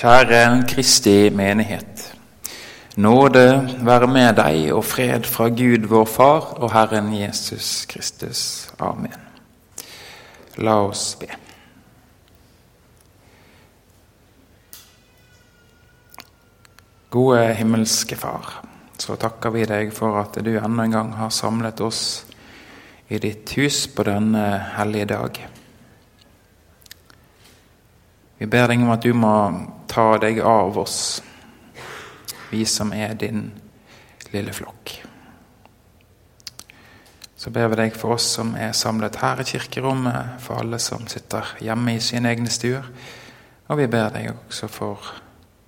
Kjære Kristi menighet. Nåde være med deg og fred fra Gud vår Far og Herren Jesus Kristus. Amen. La oss be. Gode himmelske Far, så takker vi deg for at du enda en gang har samlet oss i ditt hus på denne hellige dag. Vi ber deg om at du må ta deg av oss, vi som er din lille flokk. Så ber vi deg for oss som er samlet her i kirkerommet, for alle som sitter hjemme i sine egne stuer. Og vi ber deg også for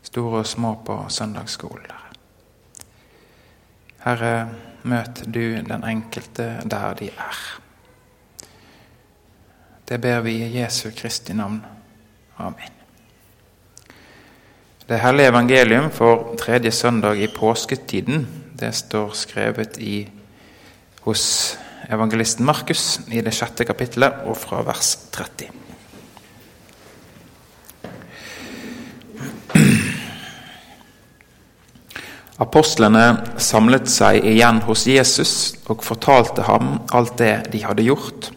store og små på søndagsskolen. Herre, møt du den enkelte der de er. Det ber vi i Jesu Kristi navn. Amen. Det hellige evangelium for tredje søndag i påsketiden det står skrevet i, hos evangelisten Markus i det sjette kapittelet og fra vers 30. Apostlene samlet seg igjen hos Jesus og fortalte ham alt det de hadde gjort,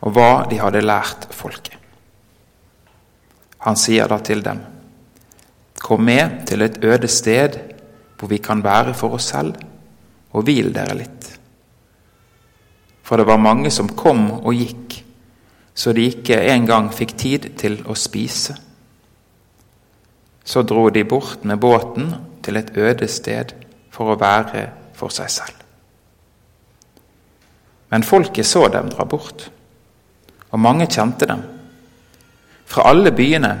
og hva de hadde lært folket. Han sier da til dem:" Kom med til et øde sted hvor vi kan være for oss selv, og hvil dere litt. For det var mange som kom og gikk, så de ikke engang fikk tid til å spise. Så dro de bort med båten til et øde sted for å være for seg selv. Men folket så dem dra bort, og mange kjente dem. Fra alle byene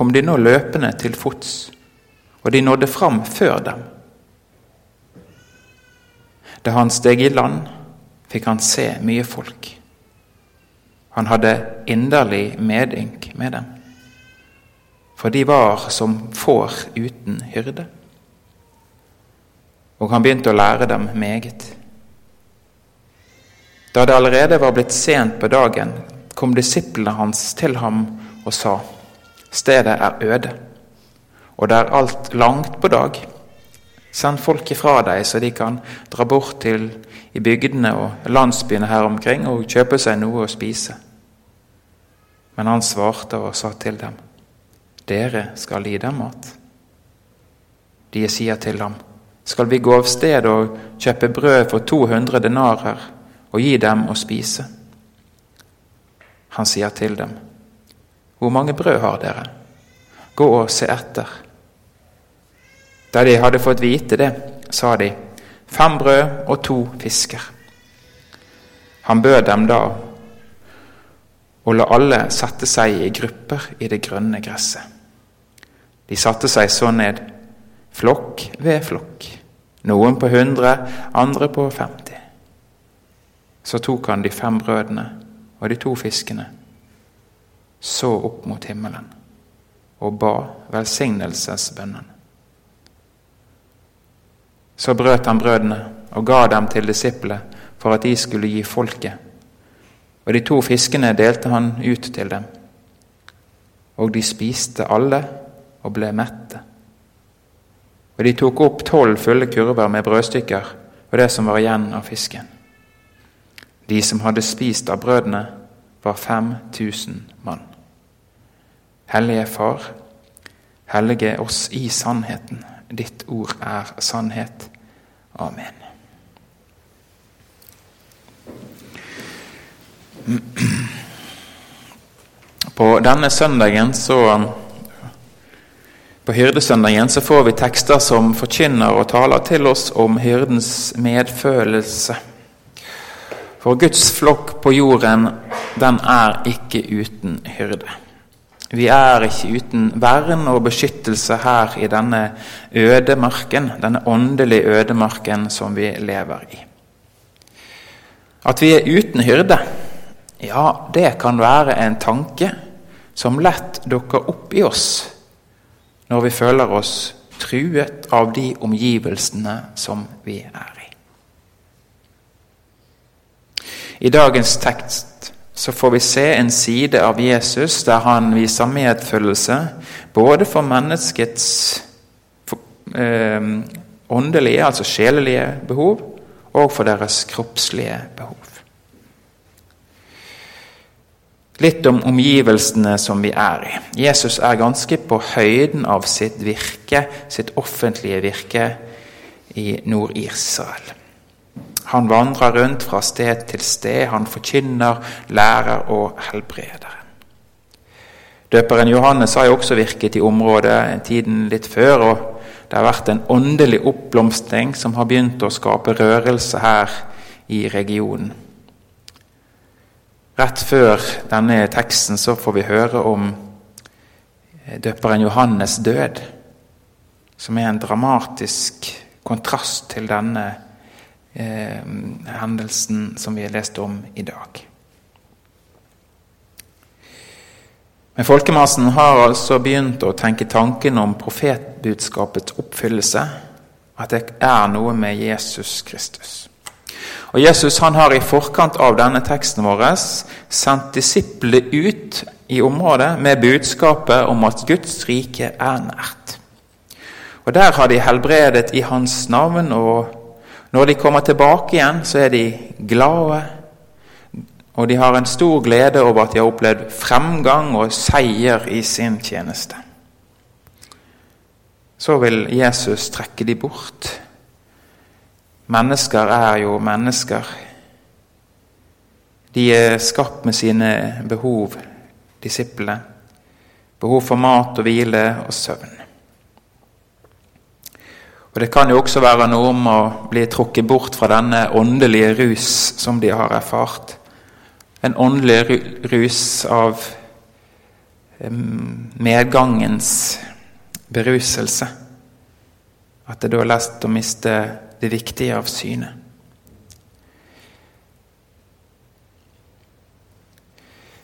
kom de nå løpende til fots, og de nådde fram før dem. Da han steg i land, fikk han se mye folk. Han hadde inderlig medynk med dem, for de var som får uten hyrde. Og han begynte å lære dem meget. Da det allerede var blitt sent på dagen, kom disiplene hans til ham og sa:" Stedet er øde, og det er alt langt på dag. Send folk ifra deg, så de kan dra bort til i bygdene og landsbyene her omkring og kjøpe seg noe å spise. Men han svarte og sa til dem, Dere skal gi dem mat. De sier til ham, Skal vi gå av sted og kjøpe brød for 200 denarer og gi dem å spise? Han sier til dem, hvor mange brød har dere? Gå og se etter. Da de hadde fått vite det, sa de, fem brød og to fisker. Han bød dem da å la alle sette seg i grupper i det grønne gresset. De satte seg så ned, flokk ved flokk, noen på hundre, andre på femti. Så tok han de fem brødene og de to fiskene så opp mot himmelen og ba velsignelsesbønnen. Så brøt han brødene og ga dem til disiplene for at de skulle gi folket. Og de to fiskene delte han ut til dem. Og de spiste alle og ble mette. Og de tok opp tolv fulle kurver med brødstykker og det som var igjen av fisken. De som hadde spist av brødene, var 5000 mann. Hellige Far, hellige oss i sannheten. Ditt ord er sannhet. Amen. På denne søndagen så På hyrdesøndagen så får vi tekster som forkynner og taler til oss om hyrdens medfølelse. For Guds flokk på jorden, den er ikke uten hyrde. Vi er ikke uten vern og beskyttelse her i denne ødemarken, denne åndelige ødemarken som vi lever i. At vi er uten hyrde, ja, det kan være en tanke som lett dukker opp i oss når vi føler oss truet av de omgivelsene som vi er i. I dagens tekst så får vi se en side av Jesus der han viser medfølelse både for menneskets for, eh, åndelige, altså sjelelige behov, og for deres kroppslige behov. Litt om omgivelsene som vi er i. Jesus er ganske på høyden av sitt virke, sitt offentlige virke i Nord-Israel. Han vandrer rundt fra sted til sted, han forkynner, lærer og helbreder. Døperen Johannes har jo også virket i området tiden litt før, og det har vært en åndelig oppblomstring som har begynt å skape rørelse her i regionen. Rett før denne teksten så får vi høre om døperen Johannes' død, som er en dramatisk kontrast til denne eh, hendelsen som vi har lest om i dag. Men folkemassen har altså begynt å tenke tanken om profetbudskapets oppfyllelse, at det er noe med Jesus Kristus. Og Jesus han har i forkant av denne teksten vår sendt disiplene ut i området med budskapet om at Guds rike er nært. Og Der har de helbredet i Hans navn, og når de kommer tilbake igjen, så er de glade. Og de har en stor glede over at de har opplevd fremgang og seier i sin tjeneste. Så vil Jesus trekke de bort Mennesker er jo mennesker. De er skapt med sine behov, disiplene. Behov for mat og hvile og søvn. Og Det kan jo også være noe om å bli trukket bort fra denne åndelige rus som de har erfart. En åndelig rus av medgangens beruselse. At det da er lest å miste det viktige av syne.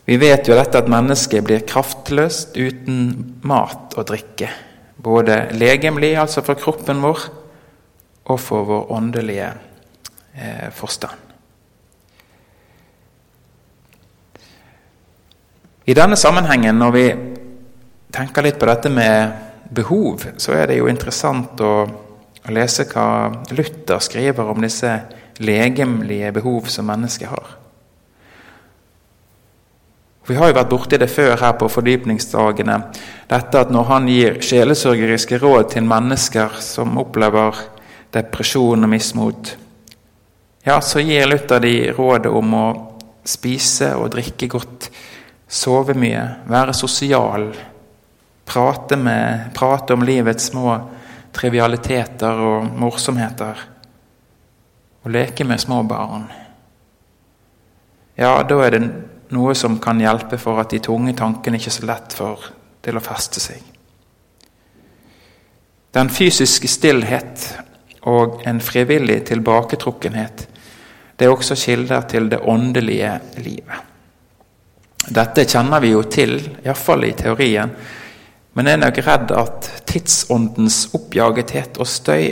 Vi vet jo dette at mennesket blir kraftløst uten mat og drikke. Både legemlig, altså for kroppen vår, og for vår åndelige eh, forstand. I denne sammenhengen, når vi tenker litt på dette med behov, så er det jo interessant å å lese hva Luther skriver om disse legemlige behov som mennesket har. Vi har jo vært borti det før her på fordypningsdagene. Dette at når han gir sjelesørgeriske råd til mennesker som opplever depresjon og mismot, ja, så gir Luther de rådet om å spise og drikke godt, sove mye, være sosial, prate, med, prate om livets små trivialiteter og morsomheter. og leke med små barn. Ja, da er det noe som kan hjelpe for at de tunge tankene ikke er så lett for til å feste seg. Den fysiske stillhet og en frivillig tilbaketrukkenhet det er også kilder til det åndelige livet. Dette kjenner vi jo til, iallfall i teorien, men jeg er nok redd at tidsåndens oppjagethet og støy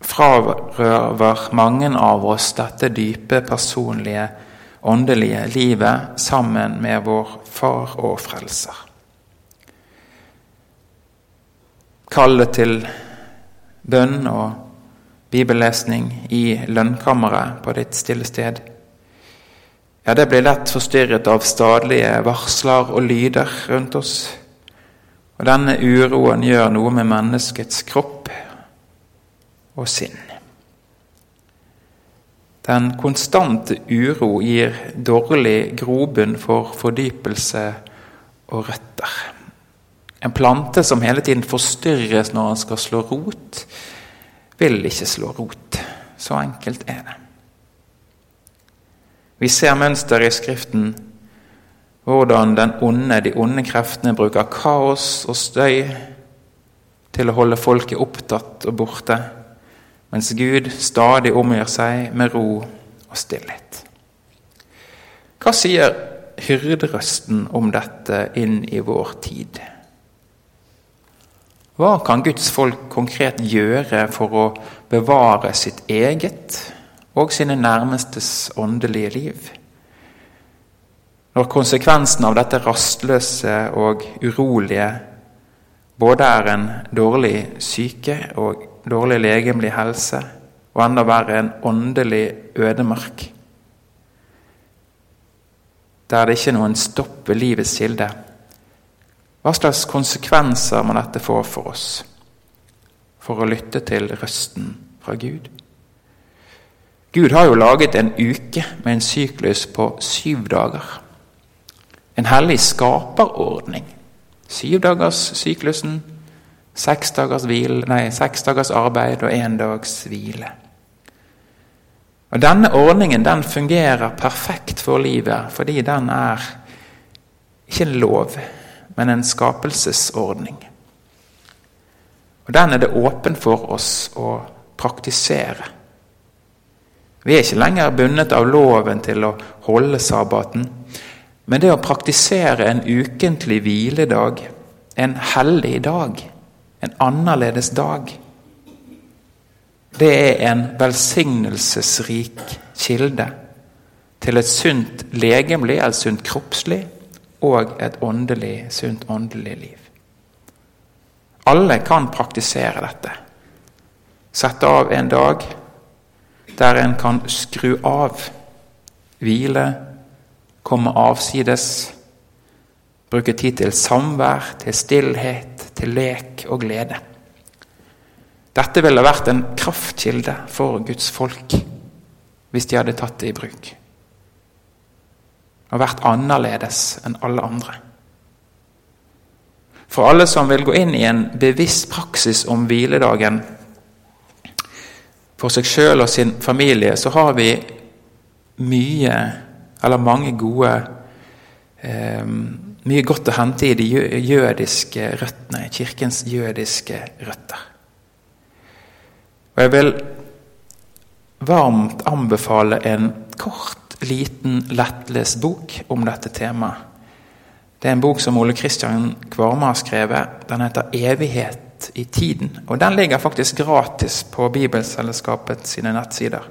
frarøver mange av oss dette dype, personlige, åndelige livet sammen med vår Far og Frelser. Kallet til bønn og bibellesning i lønnkammeret på ditt stille sted. Ja, det blir lett forstyrret av stadige varsler og lyder rundt oss. Og denne uroen gjør noe med menneskets kropp og sinn. Den konstante uro gir dårlig grobunn for fordypelse og røtter. En plante som hele tiden forstyrres når den skal slå rot, vil ikke slå rot. Så enkelt er det. Vi ser mønster i Skriften hvordan den onde, de onde kreftene bruker kaos og støy til å holde folket opptatt og borte, mens Gud stadig omgjør seg med ro og stillhet. Hva sier hyrderøsten om dette inn i vår tid? Hva kan Guds folk konkret gjøre for å bevare sitt eget og sine nærmestes åndelige liv? Når konsekvensen av dette rastløse og urolige både er en dårlig syke og dårlig legemlig helse, og enda verre en åndelig ødemark, der det ikke er noen stopp ved livets kilde. Hva slags konsekvenser må dette få for oss, for å lytte til røsten fra Gud? Gud har jo laget en uke med en syklus på syv dager. En hellig skaperordning. Syvdagerssyklusen, seks dagers, hvil, nei, seks dagers arbeid og én dags hvile. Og Denne ordningen den fungerer perfekt for livet fordi den er ikke en lov, men en skapelsesordning. Og Den er det åpen for oss å praktisere. Vi er ikke lenger bundet av loven til å holde sabbaten. Men det å praktisere en ukentlig hviledag, en hellig dag, en annerledes dag, det er en velsignelsesrik kilde til et sunt legemlig, et sunt kroppslig og et åndelig, sunt åndelig liv. Alle kan praktisere dette. Sette av en dag der en kan skru av, hvile, komme avsides, bruke tid til samvær, til stillhet, til lek og glede. Dette ville vært en kraftkilde for Guds folk hvis de hadde tatt det i bruk. Og vært annerledes enn alle andre. For alle som vil gå inn i en bevisst praksis om hviledagen for seg sjøl og sin familie, så har vi mye eller mange gode eh, Mye godt å hente i de jødiske røttene, kirkens jødiske røtter. Og jeg vil varmt anbefale en kort, liten, lettlest bok om dette temaet. Det er en bok som Ole Kristian Kvarme har skrevet. Den heter 'Evighet i tiden'. Og Den ligger faktisk gratis på Bibelselskapet sine nettsider.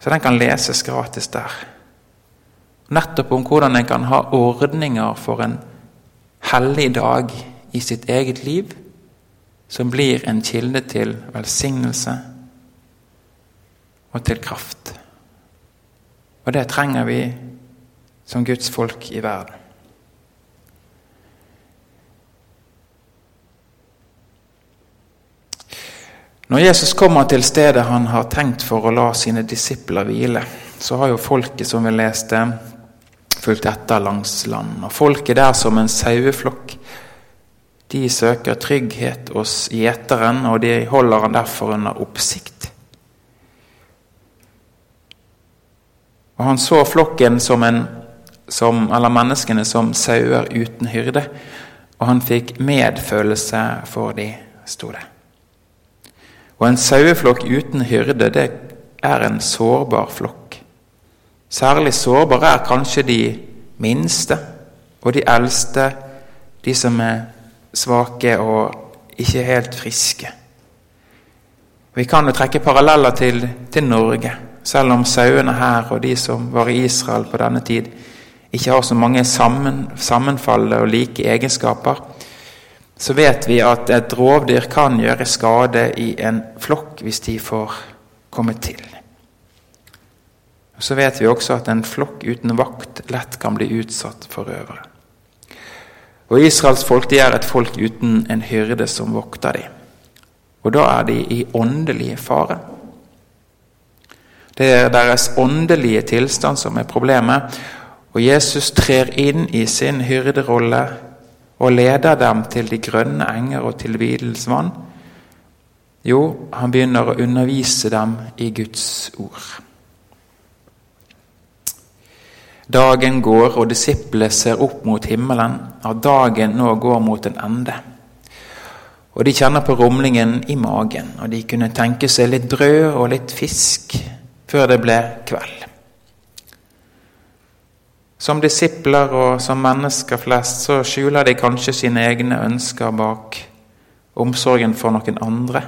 Så den kan leses gratis der. Nettopp om hvordan en kan ha ordninger for en hellig dag i sitt eget liv, som blir en kilde til velsignelse og til kraft. Og det trenger vi som Guds folk i verden. Når Jesus kommer til stedet han har tenkt for å la sine disipler hvile, så har jo folket som vi leste, fulgt etter langs land. Og folket der som en saueflokk. De søker trygghet hos gjeteren, og de holder han derfor under oppsikt. Og han så flokken som en som, eller menneskene som sauer uten hyrde, og han fikk medfølelse for de, sto det. Og en saueflokk uten hyrde, det er en sårbar flokk. Særlig sårbare er kanskje de minste og de eldste, de som er svake og ikke helt friske. Vi kan jo trekke paralleller til, til Norge, selv om sauene her og de som var i Israel på denne tid, ikke har så mange sammen, sammenfallende og like egenskaper, så vet vi at et rovdyr kan gjøre skade i en flokk hvis de får komme til. Så vet vi også at en flokk uten vakt lett kan bli utsatt for røvere. Og Israels folk de er et folk uten en hyrde som vokter dem. Og da er de i åndelig fare. Det er deres åndelige tilstand som er problemet, og Jesus trer inn i sin hyrderolle og leder dem til de grønne enger og til hvilens vann. Jo, han begynner å undervise dem i Guds ord. Dagen går, og disiplene ser opp mot himmelen, at dagen nå går mot en ende. Og de kjenner på rumlingen i magen, og de kunne tenke seg litt brød og litt fisk før det ble kveld. Som disipler og som mennesker flest så skjuler de kanskje sine egne ønsker bak omsorgen for noen andre.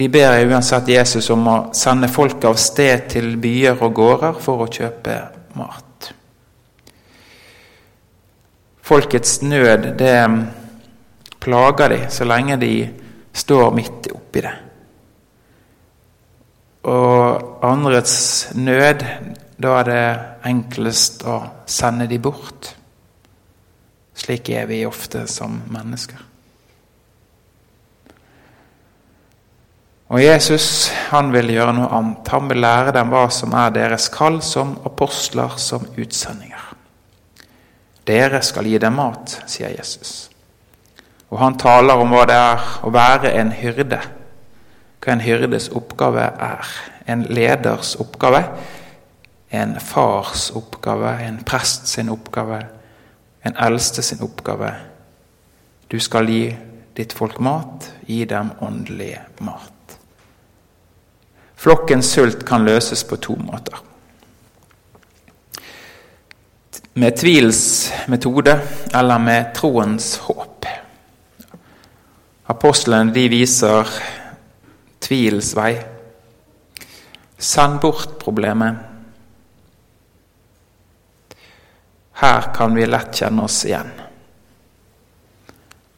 De ber uansett Jesus om å sende folk av sted til byer og gårder for å kjøpe mat. Folkets nød, det plager de så lenge de står midt oppi det. Og andrets nød, da er det enklest å sende de bort. Slik er vi ofte som mennesker. Og Jesus han vil gjøre noe annet. Han vil lære dem hva som er deres kall som apostler, som utsendinger. Dere skal gi dem mat, sier Jesus. Og han taler om hva det er å være en hyrde. Hva en hyrdes oppgave er. En leders oppgave. En fars oppgave. En prest sin oppgave. En eldste sin oppgave. Du skal gi ditt folk mat. Gi dem åndelig mat. Flokkens sult kan løses på to måter. Med tvilens metode eller med troens håp. Apostlene de viser tvilens vei. Send bort problemet. Her kan vi lett kjenne oss igjen.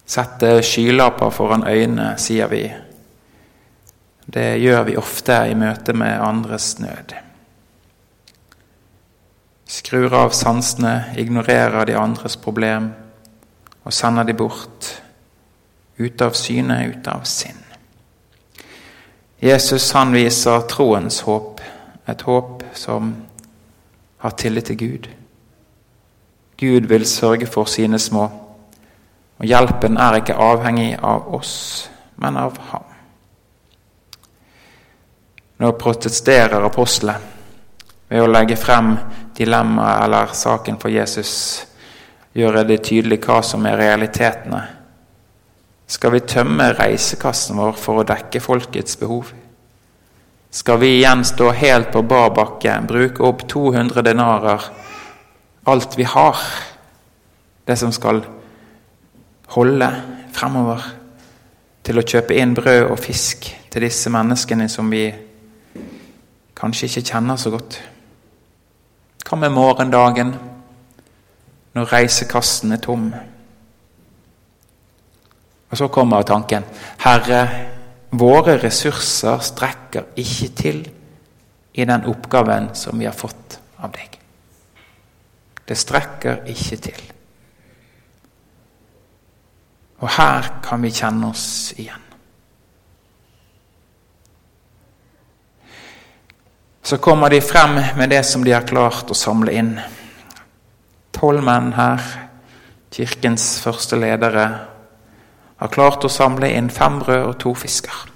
Sette skylapper foran øynene, sier vi det gjør vi ofte i møte med andres nød. Skrur av sansene, ignorerer de andres problem og sender de bort. Ut av syne, ut av sinn. Jesus han viser troens håp, et håp som har tillit til Gud. Gud vil sørge for sine små, og hjelpen er ikke avhengig av oss, men av ham. Nå protesterer apostlet ved å legge frem dilemmaet eller saken for Jesus, gjøre det tydelig hva som er realitetene. Skal vi tømme reisekassen vår for å dekke folkets behov? Skal vi igjen stå helt på bar bakke, bruke opp 200 denarer, alt vi har, det som skal holde fremover, til å kjøpe inn brød og fisk til disse menneskene som vi kanskje ikke kjenner så godt. Hva med morgendagen, når reisekassen er tom? Og så kommer tanken Herre, våre ressurser strekker ikke til i den oppgaven som vi har fått av deg. Det strekker ikke til. Og her kan vi kjenne oss igjen. Så kommer de frem med det som de har klart å samle inn. Tolv menn her, kirkens første ledere, har klart å samle inn fem brød og to fisker.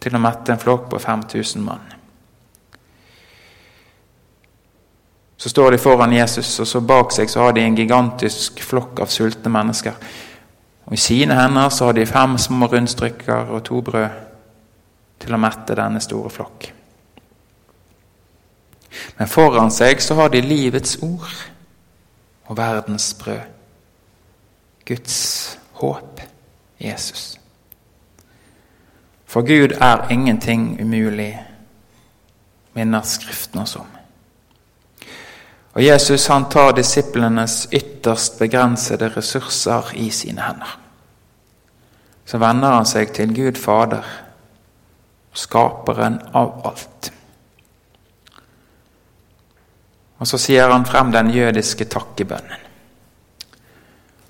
Til å mette en flokk på 5000 mann. Så står de foran Jesus, og så bak seg så har de en gigantisk flokk av sultne mennesker. Og I sine hender så har de fem små rundstykker og to brød til å mette denne store flokk. Men foran seg så har de livets ord og verdens brød. Guds håp, Jesus. For Gud er ingenting umulig, minner Skriften oss om. Og Jesus han tar disiplenes ytterst begrensede ressurser i sine hender. Så vender han seg til Gud Fader, skaperen av alt. Og så sier han frem den jødiske takkebønnen.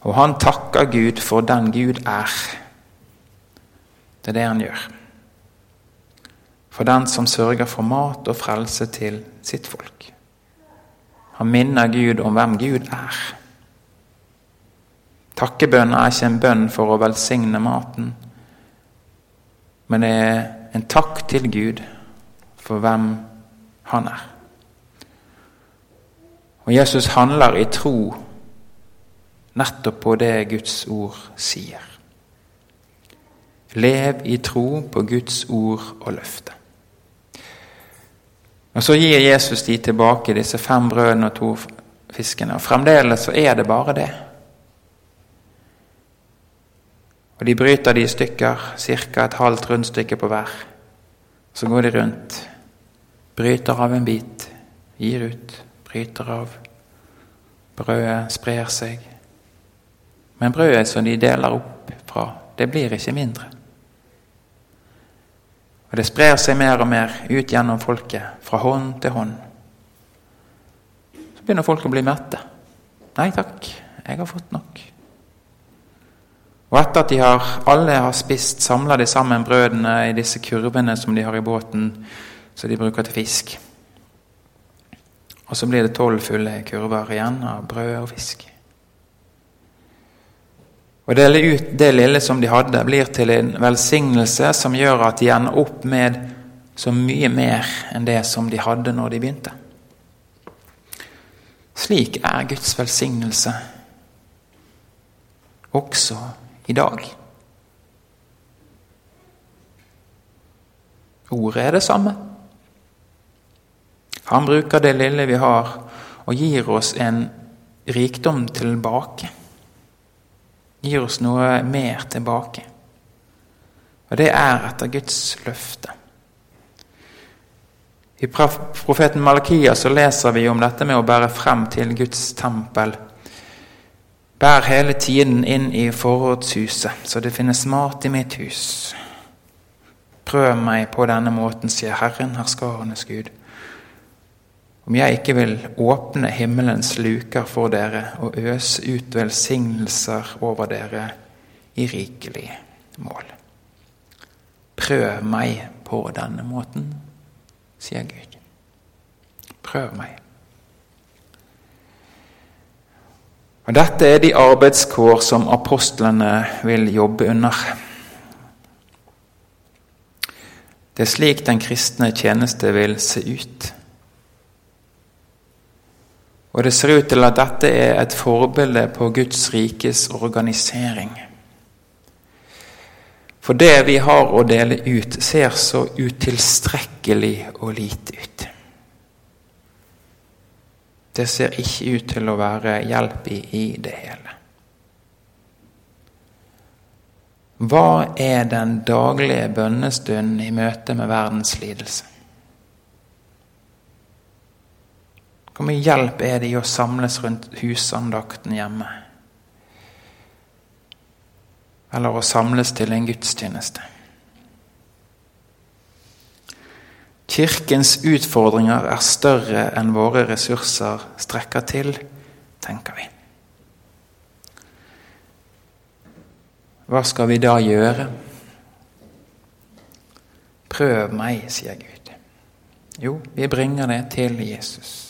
Og han takker Gud for den Gud er. Det er det han gjør. For den som sørger for mat og frelse til sitt folk. Han minner Gud om hvem Gud er. Takkebønn er ikke en bønn for å velsigne maten, men det er en takk til Gud for hvem han er. Og Jesus handler i tro nettopp på det Guds ord sier. Lev i tro på Guds ord og løfte. Og Så gir Jesus de tilbake disse fem brødene og to fiskene. og Fremdeles så er det bare det. Og De bryter de i stykker, ca. et halvt rundstykke på hver. Så går de rundt, bryter av en bit, gir ut, bryter av, Brødet sprer seg. Men brødet som de deler opp fra, det blir ikke mindre. Og det sprer seg mer og mer ut gjennom folket, fra hånd til hånd. Så begynner folk å bli mette. Nei takk, jeg har fått nok. Og etter at de har, alle har spist, samler de sammen brødene i disse kurvene som de har i båten, som de bruker til fisk. Og så blir det tolv fulle kurver igjen av brød og fisk. Og dele ut det lille som de hadde, blir til en velsignelse som gjør at de ender opp med så mye mer enn det som de hadde når de begynte. Slik er Guds velsignelse også i dag. Ordet er det samme. Han bruker det lille vi har, og gir oss en rikdom tilbake gir oss noe mer tilbake. Og det er etter Guds løfte. I profeten Malakia så leser vi om dette med å bære frem til Guds tempel. Bær hele tiden inn i forrådshuset, så det finnes mat i mitt hus. Prøv meg på denne måten, sier Herren, herskarenes Gud om jeg ikke vil åpne himmelens luker for dere og øse ut velsignelser over dere i rikelig mål. Prøv meg på denne måten, sier Gud. Prøv meg. Og Dette er de arbeidskår som apostlene vil jobbe under. Det er slik den kristne tjeneste vil se ut. Og det ser ut til at dette er et forbilde på Guds rikes organisering. For det vi har å dele ut, ser så utilstrekkelig og lite ut. Det ser ikke ut til å være hjelp i, det hele. Hva er den daglige bønnestunden i møte med verdens lidelse? Hvor mye hjelp er det i å samles rundt husandakten hjemme? Eller å samles til en gudstjeneste? Kirkens utfordringer er større enn våre ressurser strekker til, tenker vi. Hva skal vi da gjøre? Prøv meg, sier Gud. Jo, vi bringer det til Jesus.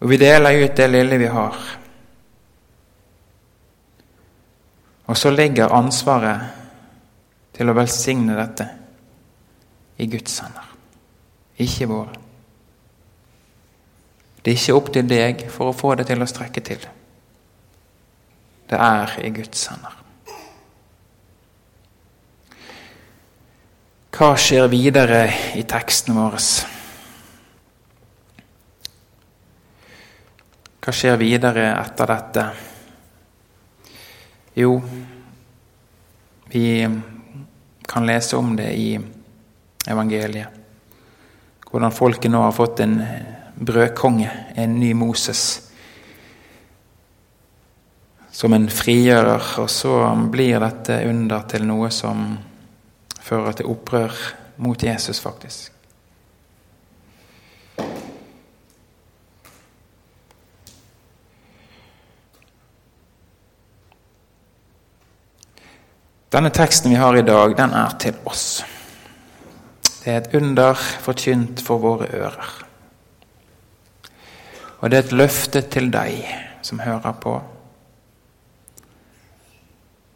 Og vi deler ut det lille vi har. Og så ligger ansvaret til å velsigne dette i Guds hender, ikke våre. Det er ikke opp til deg for å få det til å strekke til. Det er i Guds hender. Hva skjer videre i teksten vår? Hva skjer videre etter dette? Jo, vi kan lese om det i evangeliet. Hvordan folket nå har fått en brødkonge, en ny Moses, som en frigjører. Og så blir dette under til noe som fører til opprør mot Jesus, faktisk. Denne teksten vi har i dag, den er til oss. Det er et under forkynt for våre ører. Og det er et løfte til deg som hører på,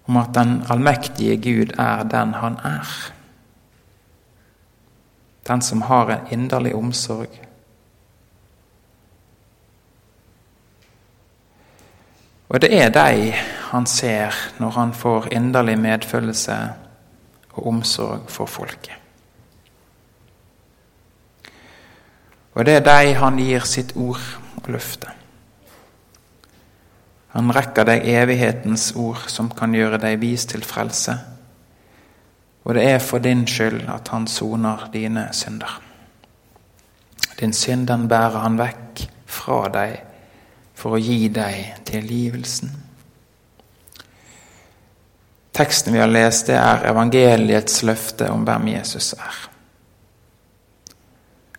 om at den allmektige Gud er den han er. Den som har en inderlig omsorg. Og det er deg han ser når han får inderlig medfølelse og omsorg for folket. Og det er deg han gir sitt ord og løfte. Han rekker deg evighetens ord som kan gjøre deg vis til frelse. Og det er for din skyld at han soner dine synder. Din synd den bærer han vekk fra deg for å gi deg tilgivelsen. Teksten vi har lest, det er evangeliets løfte om hvem Jesus er.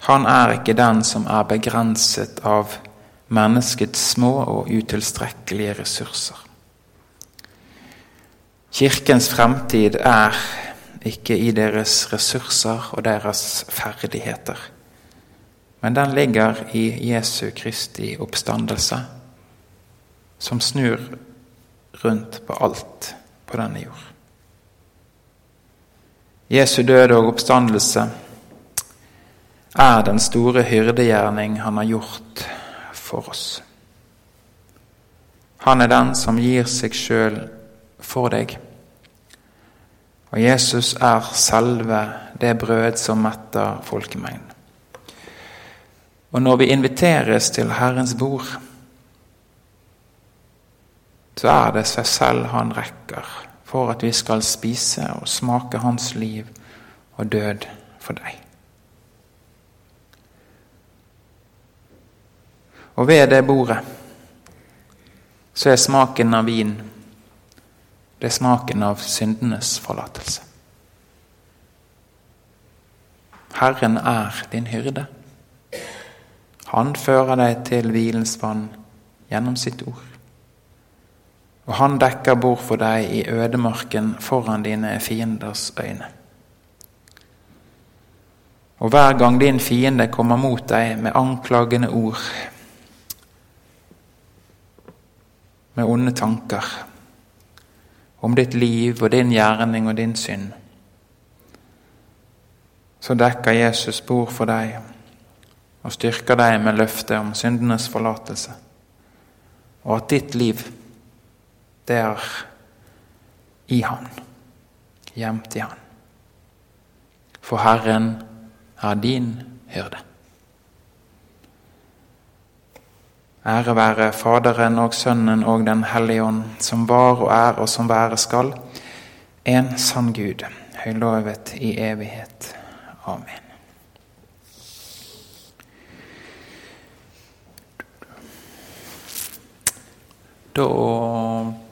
Han er ikke den som er begrenset av menneskets små og utilstrekkelige ressurser. Kirkens fremtid er ikke i deres ressurser og deres ferdigheter. Men den ligger i Jesu Kristi oppstandelse, som snur rundt på alt på denne jord. Jesu død og oppstandelse er den store hyrdegjerning han har gjort for oss. Han er den som gir seg sjøl for deg. Og Jesus er selve det brød som metter folkemengden. Og når vi inviteres til Herrens bord, så er det seg selv han rekker for at vi skal spise og smake hans liv og død for deg. Og ved det bordet så er smaken av vin det er smaken av syndenes forlatelse. Herren er din hyrde. Han fører deg til hvilens vann gjennom sitt ord. Og han dekker bord for deg i ødemarken foran dine fienders øyne. Og hver gang din fiende kommer mot deg med anklagende ord, med onde tanker, om ditt liv og din gjerning og din synd, så dekker Jesus bord for deg og styrker deg med løftet om syndenes forlatelse, og at ditt liv, det er i Han, gjemt i Han. For Herren er din hyrde. Ære være Faderen og Sønnen og Den hellige ånd, som var og er og som være skal, en sann Gud, høylovet i evighet. Amen. Da